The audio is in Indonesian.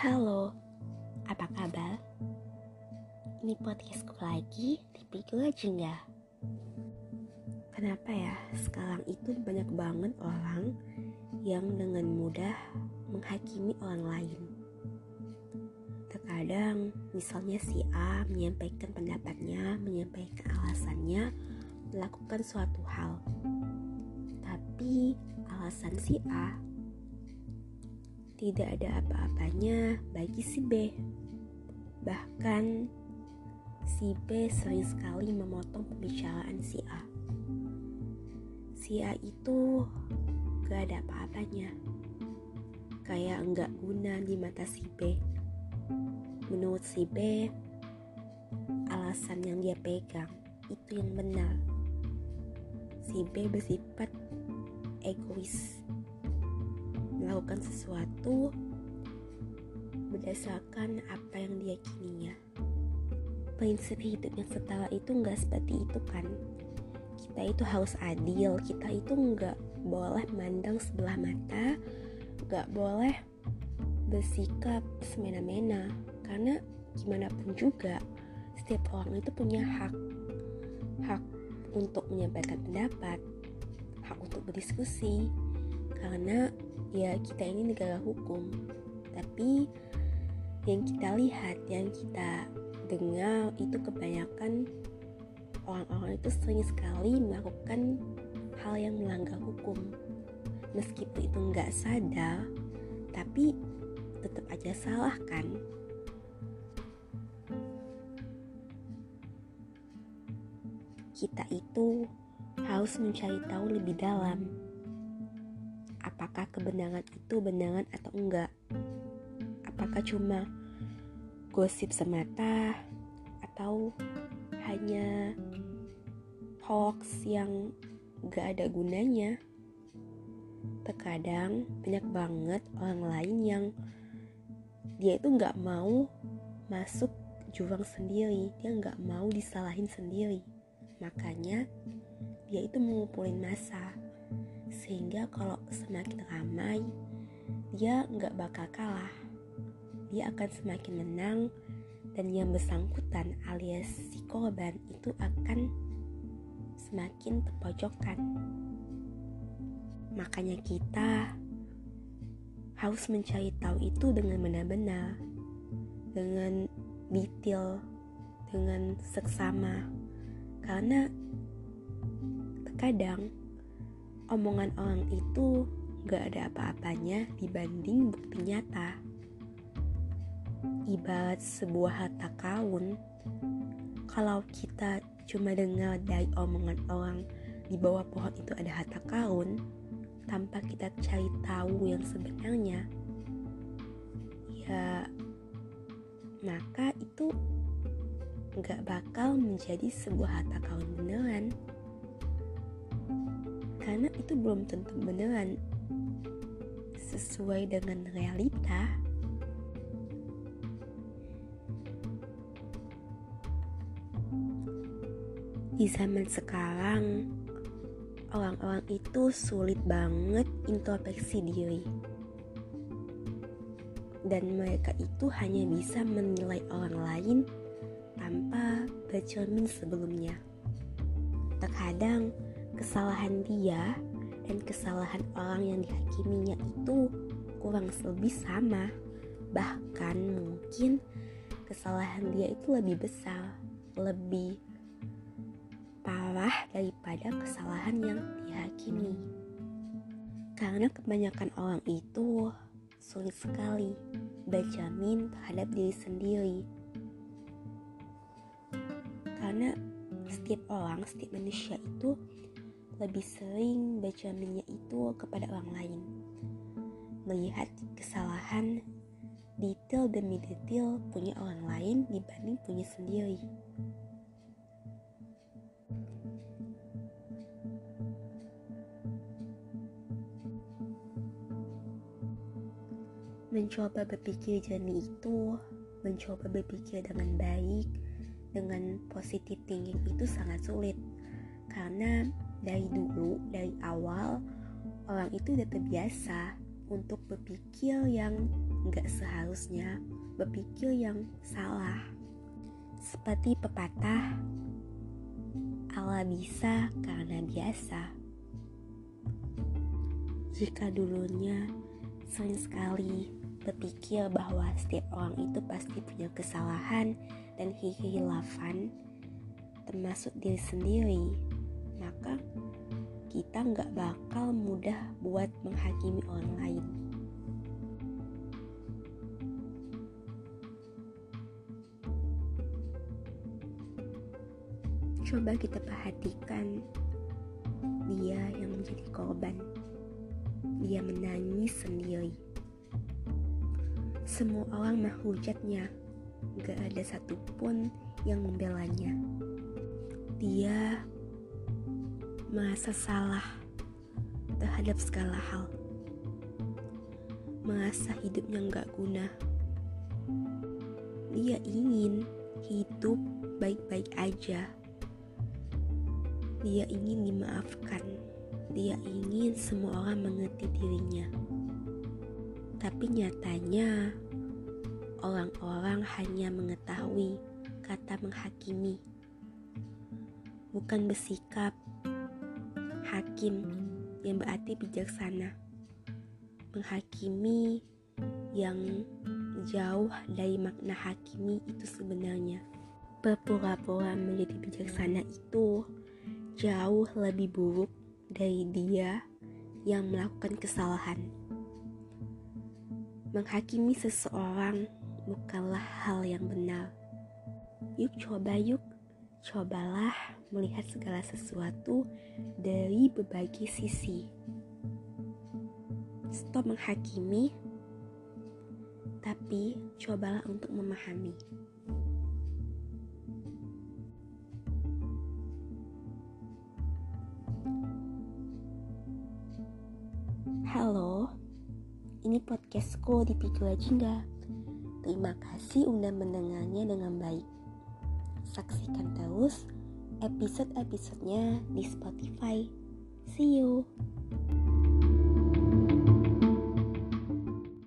Halo, apa kabar? Ini podcastku lagi, gue aja nggak. Kenapa ya sekarang itu banyak banget orang yang dengan mudah menghakimi orang lain. Terkadang misalnya si A menyampaikan pendapatnya, menyampaikan alasannya, melakukan suatu hal. Tapi alasan si A tidak ada apa-apanya bagi si B. Bahkan si B sering sekali memotong pembicaraan si A. Si A itu gak ada apa-apanya. Kayak enggak guna di mata si B. Menurut si B, alasan yang dia pegang itu yang benar. Si B bersifat egois melakukan sesuatu berdasarkan apa yang diyakininya. Prinsip hidup yang setara itu nggak seperti itu kan. Kita itu harus adil, kita itu nggak boleh mandang sebelah mata, nggak boleh bersikap semena-mena. Karena gimana pun juga, setiap orang itu punya hak. Hak untuk menyampaikan pendapat, hak untuk berdiskusi, karena ya kita ini negara hukum. Tapi yang kita lihat yang kita dengar itu kebanyakan orang-orang itu sering sekali melakukan hal yang melanggar hukum. Meskipun itu nggak sadar tapi tetap aja salah kan? Kita itu harus mencari tahu lebih dalam apakah kebenaran itu benaran atau enggak. Apakah cuma gosip semata atau hanya hoax yang gak ada gunanya. Terkadang banyak banget orang lain yang dia itu gak mau masuk jurang sendiri, dia gak mau disalahin sendiri. Makanya dia itu mengumpulin masa sehingga kalau semakin ramai dia nggak bakal kalah. Dia akan semakin menang dan yang bersangkutan alias si korban itu akan semakin terpojokkan makanya kita harus mencari tahu itu dengan benar-benar dengan detail dengan seksama. Karena terkadang omongan orang itu gak ada apa-apanya dibanding bukti nyata. Ibarat sebuah harta karun, kalau kita cuma dengar dari omongan orang di bawah pohon itu ada harta karun, tanpa kita cari tahu yang sebenarnya, ya maka itu gak bakal menjadi sebuah harta karun beneran karena itu belum tentu beneran sesuai dengan realita. Di zaman sekarang, orang-orang itu sulit banget introspeksi diri. Dan mereka itu hanya bisa menilai orang lain tanpa bercermin sebelumnya. Terkadang, kesalahan dia dan kesalahan orang yang dihakiminya itu kurang lebih sama. Bahkan mungkin kesalahan dia itu lebih besar, lebih parah daripada kesalahan yang dihakimi. Karena kebanyakan orang itu sulit sekali berjamin terhadap diri sendiri. Karena setiap orang, setiap manusia itu lebih sering baca minyak itu kepada orang lain. Melihat kesalahan detail demi detail punya orang lain dibanding punya sendiri. Mencoba berpikir jernih itu, mencoba berpikir dengan baik, dengan positif thinking itu sangat sulit karena dari dulu dari awal orang itu udah terbiasa untuk berpikir yang nggak seharusnya, berpikir yang salah. Seperti pepatah, Allah bisa karena biasa. Jika dulunya sering sekali berpikir bahwa setiap orang itu pasti punya kesalahan dan hilafan, termasuk diri sendiri, maka kita nggak bakal mudah buat menghakimi orang lain. Coba kita perhatikan dia yang menjadi korban. Dia menangis sendiri. Semua orang menghujatnya. Gak ada satupun yang membelanya. Dia merasa salah terhadap segala hal. Merasa hidupnya gak guna. Dia ingin hidup baik-baik aja dia ingin dimaafkan. Dia ingin semua orang mengerti dirinya. Tapi nyatanya, orang-orang hanya mengetahui kata menghakimi, bukan bersikap hakim yang berarti bijaksana. Menghakimi yang jauh dari makna hakimi itu sebenarnya. Berpura-pura menjadi bijaksana itu jauh lebih buruk dari dia yang melakukan kesalahan. Menghakimi seseorang bukanlah hal yang benar. Yuk coba yuk, cobalah melihat segala sesuatu dari berbagai sisi. Stop menghakimi, tapi cobalah untuk memahami. Halo, ini podcastku di Pikula Jingga. Terima kasih udah mendengarnya dengan baik. Saksikan terus episode-episodenya di Spotify. See you.